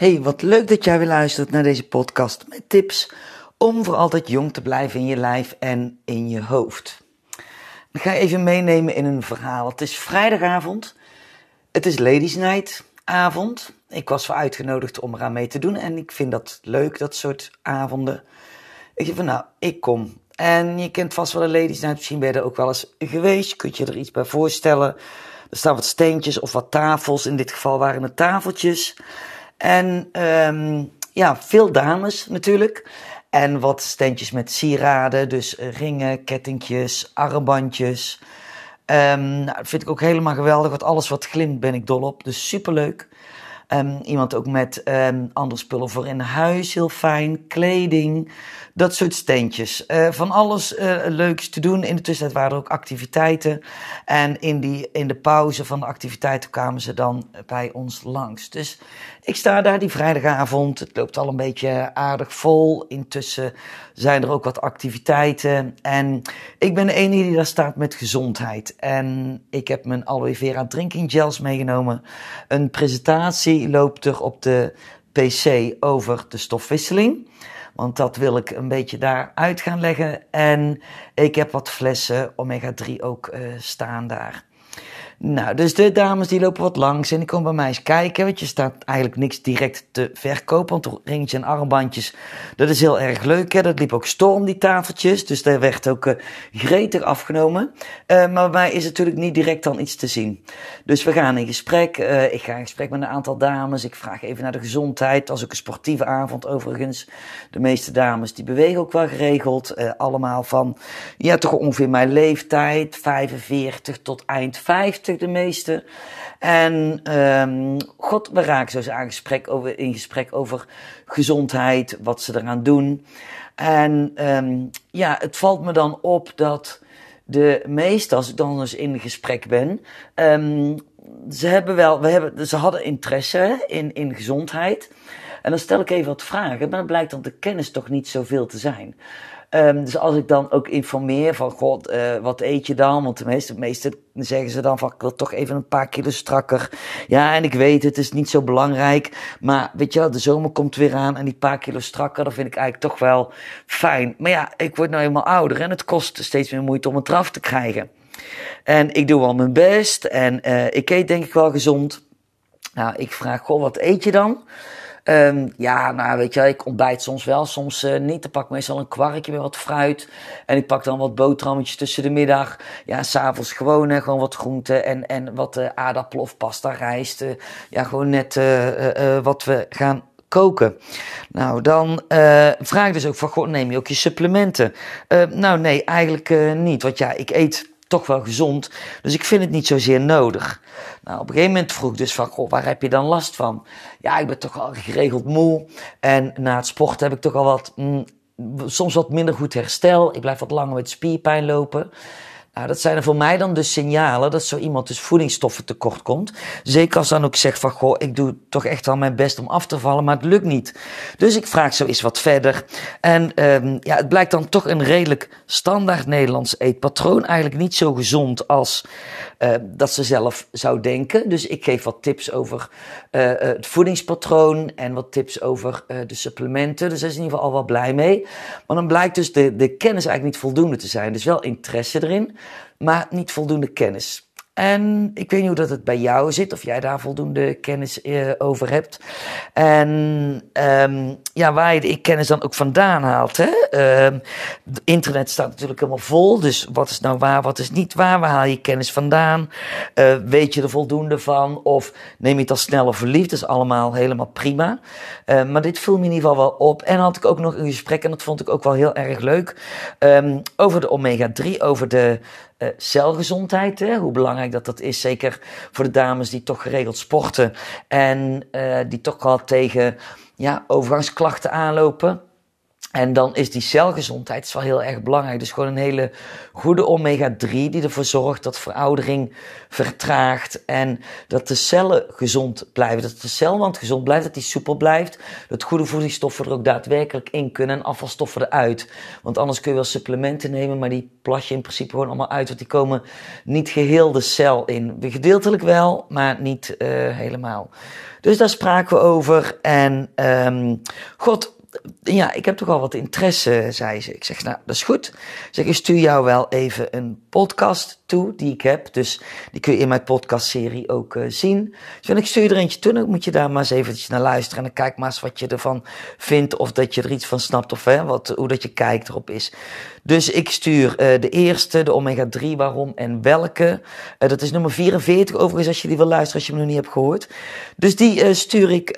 Hey, wat leuk dat jij weer luistert naar deze podcast met tips om voor altijd jong te blijven in je lijf en in je hoofd. Ik ga even meenemen in een verhaal. Het is vrijdagavond. Het is Ladies Night avond. Ik was voor uitgenodigd om eraan mee te doen en ik vind dat leuk, dat soort avonden. Ik zeg van nou, ik kom. En je kent vast wel de Ladies Night, misschien ben je er ook wel eens geweest. Kunt je er iets bij voorstellen? Er staan wat steentjes of wat tafels. In dit geval waren het tafeltjes. En um, ja, veel dames natuurlijk. En wat steentjes met sieraden, dus ringen, kettingjes, armbandjes. Um, nou, vind ik ook helemaal geweldig, want alles wat glimt ben ik dol op. Dus superleuk. Um, iemand ook met andere spullen voor in huis, heel fijn. Kleding, dat soort steentjes. Uh, van alles uh, leuks te doen. In de tussentijd waren er ook activiteiten. En in, die, in de pauze van de activiteiten kwamen ze dan bij ons langs. Dus ik sta daar die vrijdagavond. Het loopt al een beetje aardig vol. Intussen zijn er ook wat activiteiten. En ik ben de enige die daar staat met gezondheid. En ik heb mijn aloe vera drinking gels meegenomen. Een presentatie loopt er op de PC over de stofwisseling. Want dat wil ik een beetje daar uit gaan leggen. En ik heb wat flessen omega-3 ook uh, staan daar. Nou, dus de dames die lopen wat langs en die komen bij mij eens kijken. Want je staat eigenlijk niks direct te verkopen. Want ringetje en armbandjes, dat is heel erg leuk. Hè? Dat liep ook storm, die tafeltjes. Dus daar werd ook uh, gretig afgenomen. Uh, maar bij mij is natuurlijk niet direct dan iets te zien. Dus we gaan in gesprek. Uh, ik ga in gesprek met een aantal dames. Ik vraag even naar de gezondheid. Dat is ook een sportieve avond overigens. De meeste dames die bewegen ook wel geregeld. allemaal van, ja, toch ongeveer mijn leeftijd. 45 tot eind 50 de meeste. En um, god, we raken zo eens aan gesprek over, in gesprek over gezondheid, wat ze eraan doen. En um, ja, het valt me dan op dat de meeste, als ik dan eens in gesprek ben, um, ze hebben wel, we hebben, ze hadden interesse in, in gezondheid. En dan stel ik even wat vragen, maar dan blijkt dan de kennis toch niet zoveel te zijn. Um, dus als ik dan ook informeer van, god, uh, wat eet je dan? Want de meeste, meeste zeggen ze dan van, ik wil toch even een paar kilo strakker. Ja, en ik weet, het is niet zo belangrijk. Maar weet je wel, de zomer komt weer aan en die paar kilo strakker, dat vind ik eigenlijk toch wel fijn. Maar ja, ik word nou eenmaal ouder en het kost steeds meer moeite om het eraf te krijgen. En ik doe wel mijn best en uh, ik eet denk ik wel gezond. Nou, ik vraag, goh, wat eet je dan? Um, ja, nou weet je, ik ontbijt soms wel, soms uh, niet. Dan pak ik meestal een kwarkje met wat fruit. En ik pak dan wat boterhammetjes tussen de middag. Ja, s'avonds gewoon, hè, gewoon wat groenten en, en wat uh, aardappel of pasta, rijst. Uh, ja, gewoon net wat we gaan koken. Nou, dan vraag ik dus ook van, neem je ook je supplementen? nou, nee, eigenlijk niet. Want ja, ik eet toch wel gezond. Dus ik vind het niet zozeer nodig. Nou, op een gegeven moment vroeg ik dus van, goh, waar heb je dan last van? Ja, ik ben toch al geregeld moe. En na het sporten heb ik toch al wat, mm, soms wat minder goed herstel. Ik blijf wat langer met spierpijn lopen. Nou, dat zijn er voor mij dan dus signalen dat zo iemand dus voedingsstoffen tekort komt. Zeker als dan ook zegt van, goh, ik doe toch echt wel mijn best om af te vallen, maar het lukt niet. Dus ik vraag zo eens wat verder. En um, ja, het blijkt dan toch een redelijk standaard Nederlands eetpatroon. Eigenlijk niet zo gezond als uh, dat ze zelf zou denken. Dus ik geef wat tips over uh, het voedingspatroon en wat tips over de supplementen. Dus daar is in ieder geval al wel blij mee. Maar dan blijkt dus de, de kennis eigenlijk niet voldoende te zijn. Dus wel interesse erin, maar niet voldoende kennis. En ik weet niet hoe dat het bij jou zit, of jij daar voldoende kennis uh, over hebt. En um, ja, waar je de kennis dan ook vandaan haalt. Hè? Uh, internet staat natuurlijk helemaal vol, dus wat is nou waar, wat is niet waar? Waar haal je kennis vandaan? Uh, weet je er voldoende van? Of neem je het al sneller verliefd? Dat is allemaal helemaal prima. Uh, maar dit viel me in ieder geval wel op. En had ik ook nog een gesprek, en dat vond ik ook wel heel erg leuk, over de omega-3, over de uh, celgezondheid. Hè? Hoe belangrijk dat dat is, zeker voor de dames die toch geregeld sporten en uh, die toch al tegen ja, overgangsklachten aanlopen. En dan is die celgezondheid is wel heel erg belangrijk. Dus gewoon een hele goede omega-3 die ervoor zorgt dat veroudering vertraagt en dat de cellen gezond blijven. Dat de celwand gezond blijft, dat die soepel blijft. Dat goede voedingsstoffen er ook daadwerkelijk in kunnen en afvalstoffen eruit. Want anders kun je wel supplementen nemen, maar die plas je in principe gewoon allemaal uit. Want die komen niet geheel de cel in. Gedeeltelijk wel, maar niet uh, helemaal. Dus daar spraken we over. En um, God ja, ik heb toch al wat interesse, zei ze. Ik zeg, nou, dat is goed. Zeg, ik stuur jou wel even een podcast toe die ik heb. Dus die kun je in mijn podcastserie ook uh, zien. Dus ik stuur er eentje toe, dan moet je daar maar eens eventjes naar luisteren. En dan kijk maar eens wat je ervan vindt. Of dat je er iets van snapt, of hè, wat, hoe dat je kijkt erop is. Dus ik stuur uh, de eerste, de omega-3, waarom en welke. Uh, dat is nummer 44 overigens, als je die wil luisteren, als je hem nog niet hebt gehoord. Dus die stuur ik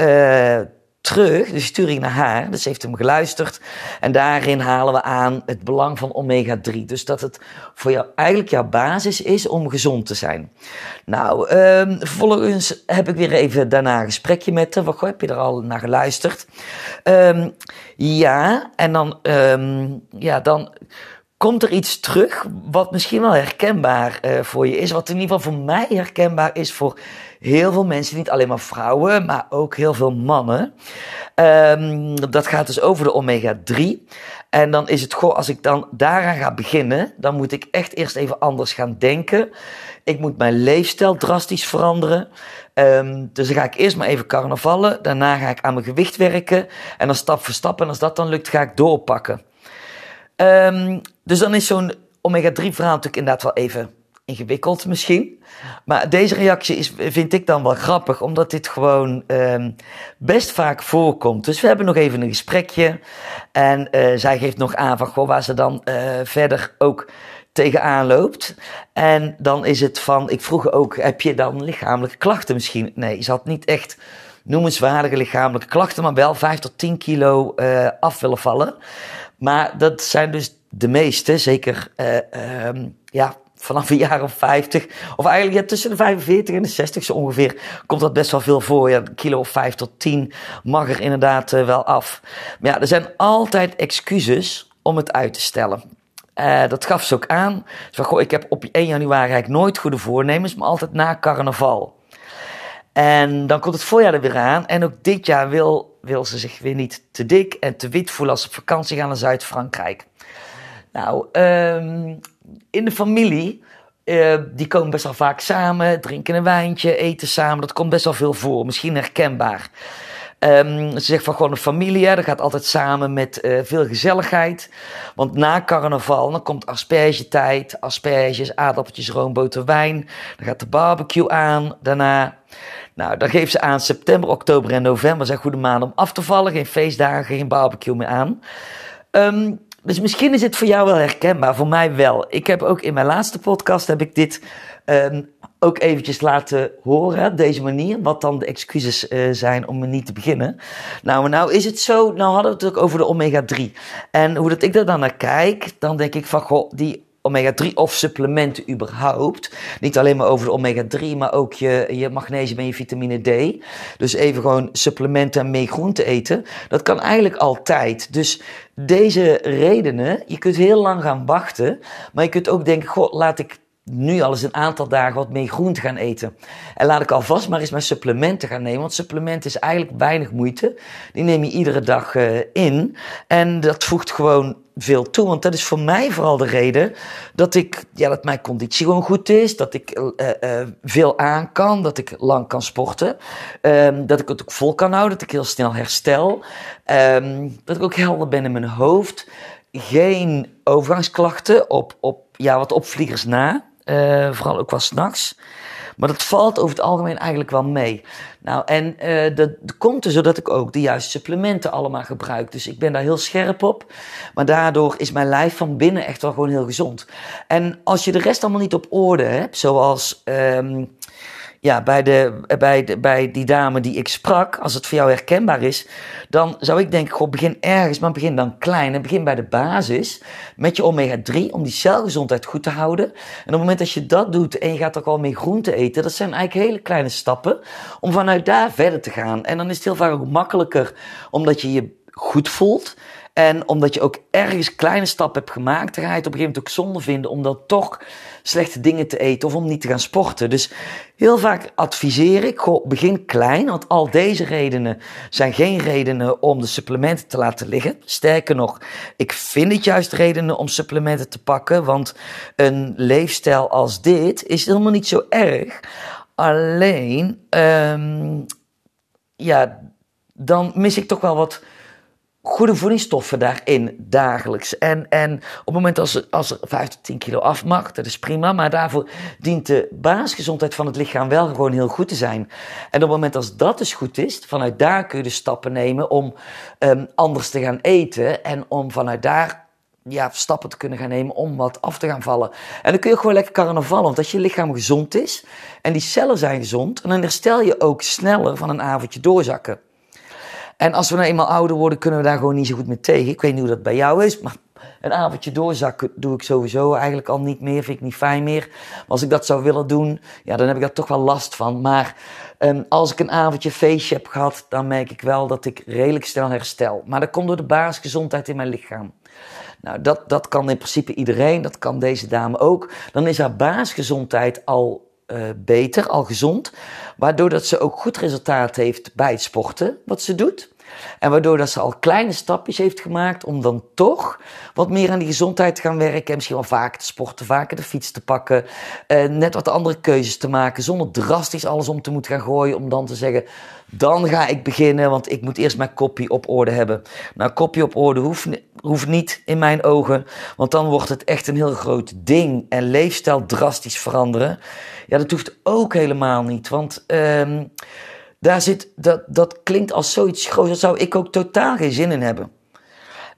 terug, dus stuur ik naar haar. Dus heeft hem geluisterd. En daarin halen we aan het belang van omega-3. Dus dat het voor jou eigenlijk jouw basis is om gezond te zijn. Nou, um, vervolgens heb ik weer even daarna een gesprekje met haar. Wat heb je er al naar geluisterd? Um, ja, en dan, um, ja, dan komt er iets terug wat misschien wel herkenbaar uh, voor je is. Wat in ieder geval voor mij herkenbaar is voor heel veel mensen, niet alleen maar vrouwen, maar ook heel veel mannen. Um, dat gaat dus over de omega-3. En dan is het gewoon, als ik dan daaraan ga beginnen, dan moet ik echt eerst even anders gaan denken. Ik moet mijn leefstijl drastisch veranderen. Um, dus dan ga ik eerst maar even carnavallen. Daarna ga ik aan mijn gewicht werken. En dan stap voor stap. En als dat dan lukt, ga ik doorpakken. Um, dus dan is zo'n omega-3 verhaal natuurlijk inderdaad wel even ingewikkeld misschien. Maar deze reactie is, vind ik dan wel grappig, omdat dit gewoon um, best vaak voorkomt. Dus we hebben nog even een gesprekje. En uh, zij geeft nog aan van waar ze dan uh, verder ook tegenaan loopt. En dan is het van, ik vroeg ook, heb je dan lichamelijke klachten misschien? Nee, ze had niet echt noemenswaardige lichamelijke klachten, maar wel 5 tot 10 kilo uh, af willen vallen. Maar dat zijn dus de meeste, zeker um, ja, vanaf jaar of 50, of eigenlijk ja, tussen de 45 en de 60 zo ongeveer, komt dat best wel veel voor. Ja, een kilo of 5 tot 10 mag er inderdaad uh, wel af. Maar ja, er zijn altijd excuses om het uit te stellen. Uh, dat gaf ze ook aan. Ze goh, ik heb op 1 januari eigenlijk nooit goede voornemens, maar altijd na carnaval. En dan komt het voorjaar er weer aan. En ook dit jaar wil, wil ze zich weer niet te dik en te wit voelen als ze op vakantie gaan naar Zuid-Frankrijk. Nou, um, in de familie, uh, die komen best wel vaak samen, drinken een wijntje, eten samen. Dat komt best wel veel voor, misschien herkenbaar. Um, ze zegt van gewoon een familie, hè, dat gaat altijd samen met uh, veel gezelligheid. Want na carnaval, dan komt aspergetijd, asperges, aardappeltjes, roomboter, wijn. Dan gaat de barbecue aan daarna. Nou, dan geeft ze aan september, oktober en november zijn goede maanden om af te vallen. Geen feestdagen, geen barbecue meer aan. Um, dus misschien is het voor jou wel herkenbaar, voor mij wel. Ik heb ook in mijn laatste podcast heb ik dit um, ook eventjes laten horen, op deze manier, wat dan de excuses uh, zijn om er niet te beginnen. Nou, nou is het zo, nou hadden we het ook over de omega-3. En hoe dat ik er dan naar kijk, dan denk ik van, goh, die omega-3 of supplementen überhaupt. Niet alleen maar over de omega-3, maar ook je, je magnesium en je vitamine D. Dus even gewoon supplementen en mee groente eten. Dat kan eigenlijk altijd. Dus deze redenen, je kunt heel lang gaan wachten, maar je kunt ook denken, goh, laat ik nu al eens een aantal dagen wat meer groente gaan eten. En laat ik alvast maar eens mijn supplementen gaan nemen. Want supplementen is eigenlijk weinig moeite. Die neem je iedere dag uh, in. En dat voegt gewoon veel toe. Want dat is voor mij vooral de reden dat ik, ja, dat mijn conditie gewoon goed is. Dat ik uh, uh, veel aan kan. Dat ik lang kan sporten. Um, dat ik het ook vol kan houden. Dat ik heel snel herstel. Um, dat ik ook helder ben in mijn hoofd. Geen overgangsklachten op, op ja, wat opvliegers na. Uh, vooral ook wel s'nachts. Maar dat valt over het algemeen eigenlijk wel mee. Nou, en uh, dat komt er zodat ik ook de juiste supplementen allemaal gebruik. Dus ik ben daar heel scherp op. Maar daardoor is mijn lijf van binnen echt wel gewoon heel gezond. En als je de rest allemaal niet op orde hebt, zoals um, ja, bij, de, bij, de, bij die dame die ik sprak, als het voor jou herkenbaar is, dan zou ik denken, goh, begin ergens, maar begin dan klein en begin bij de basis met je omega-3 om die celgezondheid goed te houden. En op het moment dat je dat doet en je gaat ook al mee groente eten, dat zijn eigenlijk hele kleine stappen om vanuit daar verder te gaan. En dan is het heel vaak ook makkelijker, omdat je je goed voelt. En omdat je ook ergens kleine stappen hebt gemaakt, dan ga je het op een gegeven moment ook zonde vinden om dan toch slechte dingen te eten of om niet te gaan sporten. Dus heel vaak adviseer ik, begin klein, want al deze redenen zijn geen redenen om de supplementen te laten liggen. Sterker nog, ik vind het juist redenen om supplementen te pakken, want een leefstijl als dit is helemaal niet zo erg. Alleen, um, ja, dan mis ik toch wel wat goede voedingsstoffen daarin dagelijks. En, en op het moment als, als er 5 tot 10 kilo af mag, dat is prima. Maar daarvoor dient de basisgezondheid van het lichaam wel gewoon heel goed te zijn. En op het moment als dat dus goed is, vanuit daar kun je de stappen nemen om um, anders te gaan eten. En om vanuit daar ja, stappen te kunnen gaan nemen om wat af te gaan vallen. En dan kun je gewoon lekker carnaval, want als je lichaam gezond is en die cellen zijn gezond, dan herstel je ook sneller van een avondje doorzakken. En als we nou eenmaal ouder worden, kunnen we daar gewoon niet zo goed mee tegen. Ik weet niet hoe dat bij jou is, maar een avondje doorzakken doe ik sowieso eigenlijk al niet meer. Vind ik niet fijn meer. Maar als ik dat zou willen doen, ja, dan heb ik daar toch wel last van. Maar um, als ik een avondje feestje heb gehad, dan merk ik wel dat ik redelijk snel herstel. Maar dat komt door de basisgezondheid in mijn lichaam. Nou, dat, dat kan in principe iedereen, dat kan deze dame ook. Dan is haar basisgezondheid al uh, beter, al gezond. Waardoor dat ze ook goed resultaat heeft bij het sporten, wat ze doet. En waardoor dat ze al kleine stapjes heeft gemaakt om dan toch wat meer aan die gezondheid te gaan werken. En misschien wel vaker te sporten, vaker de fiets te pakken. Uh, net wat andere keuzes te maken. Zonder drastisch alles om te moeten gaan gooien. Om dan te zeggen, dan ga ik beginnen, want ik moet eerst mijn kopie op orde hebben. Nou, kopie op orde hoeft, hoeft niet in mijn ogen. Want dan wordt het echt een heel groot ding. En leefstijl drastisch veranderen. Ja, dat hoeft ook helemaal niet. Want... Um, daar zit, dat, dat klinkt als zoiets groots. Daar zou ik ook totaal geen zin in hebben.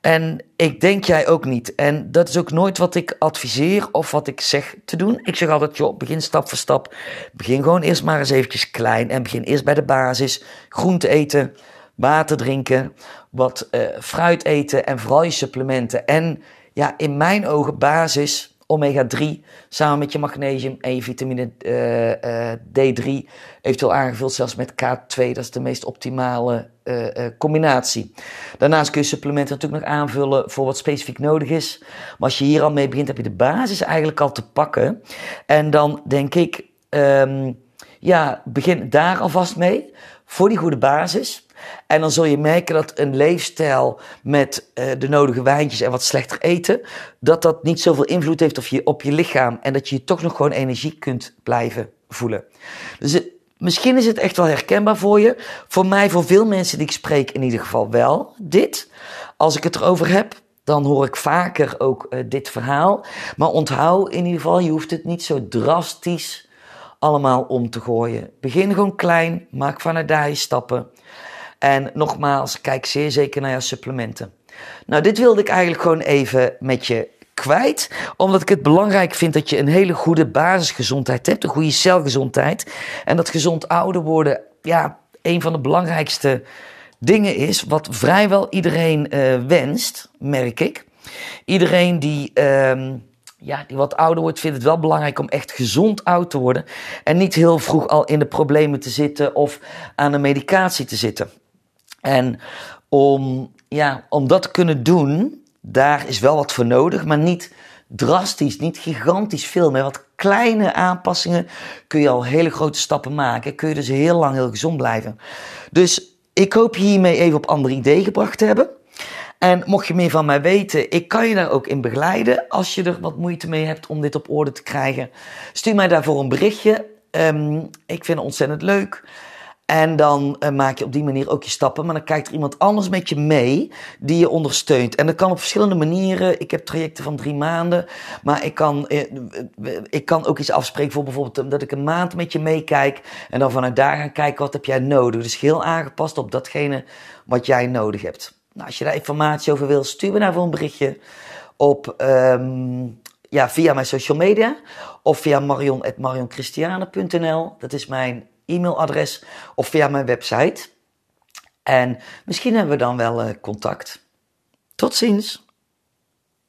En ik denk jij ook niet. En dat is ook nooit wat ik adviseer of wat ik zeg te doen. Ik zeg altijd, joh, begin stap voor stap. Begin gewoon eerst maar eens eventjes klein. En begin eerst bij de basis. Groente eten, water drinken, wat uh, fruit eten en vooral je supplementen. En ja, in mijn ogen basis omega-3 samen met je magnesium en je vitamine uh, uh, D3, eventueel aangevuld zelfs met K2. Dat is de meest optimale uh, combinatie. Daarnaast kun je supplementen natuurlijk nog aanvullen voor wat specifiek nodig is. Maar als je hier al mee begint, heb je de basis eigenlijk al te pakken. En dan denk ik, um, ja, begin daar alvast mee voor die goede basis. En dan zul je merken dat een leefstijl met uh, de nodige wijntjes en wat slechter eten, dat dat niet zoveel invloed heeft op je, op je lichaam en dat je je toch nog gewoon energie kunt blijven voelen. Dus misschien is het echt wel herkenbaar voor je. Voor mij, voor veel mensen die ik spreek, in ieder geval wel dit. Als ik het erover heb, dan hoor ik vaker ook uh, dit verhaal. Maar onthoud in ieder geval, je hoeft het niet zo drastisch allemaal om te gooien. Begin gewoon klein, maak vanuit daar je stappen. En nogmaals, kijk zeer zeker naar jouw supplementen. Nou, dit wilde ik eigenlijk gewoon even met je kwijt. Omdat ik het belangrijk vind dat je een hele goede basisgezondheid hebt. Een goede celgezondheid. En dat gezond ouder worden, ja, een van de belangrijkste dingen is. Wat vrijwel iedereen uh, wenst, merk ik. Iedereen die. Uh, ja, die wat ouder wordt, vindt het wel belangrijk om echt gezond oud te worden. En niet heel vroeg al in de problemen te zitten of aan een medicatie te zitten. En om, ja, om dat te kunnen doen, daar is wel wat voor nodig, maar niet drastisch, niet gigantisch veel. Met wat kleine aanpassingen kun je al hele grote stappen maken. Kun je dus heel lang heel gezond blijven. Dus ik hoop je hiermee even op andere ideeën gebracht te hebben. En mocht je meer van mij weten, ik kan je daar ook in begeleiden. Als je er wat moeite mee hebt om dit op orde te krijgen, stuur mij daarvoor een berichtje. Um, ik vind het ontzettend leuk. En dan uh, maak je op die manier ook je stappen. Maar dan kijkt er iemand anders met je mee die je ondersteunt. En dat kan op verschillende manieren. Ik heb trajecten van drie maanden. Maar ik kan, uh, ik kan ook iets afspreken voor bijvoorbeeld dat ik een maand met je meekijk. En dan vanuit daar gaan kijken wat heb jij nodig. Dus heel aangepast op datgene wat jij nodig hebt. Nou, als je daar informatie over wil, stuur me daarvoor een berichtje op, um, ja, via mijn social media. Of via marion.marionchristiane.nl. Dat is mijn e-mailadres of via mijn website. En misschien hebben we dan wel uh, contact. Tot ziens.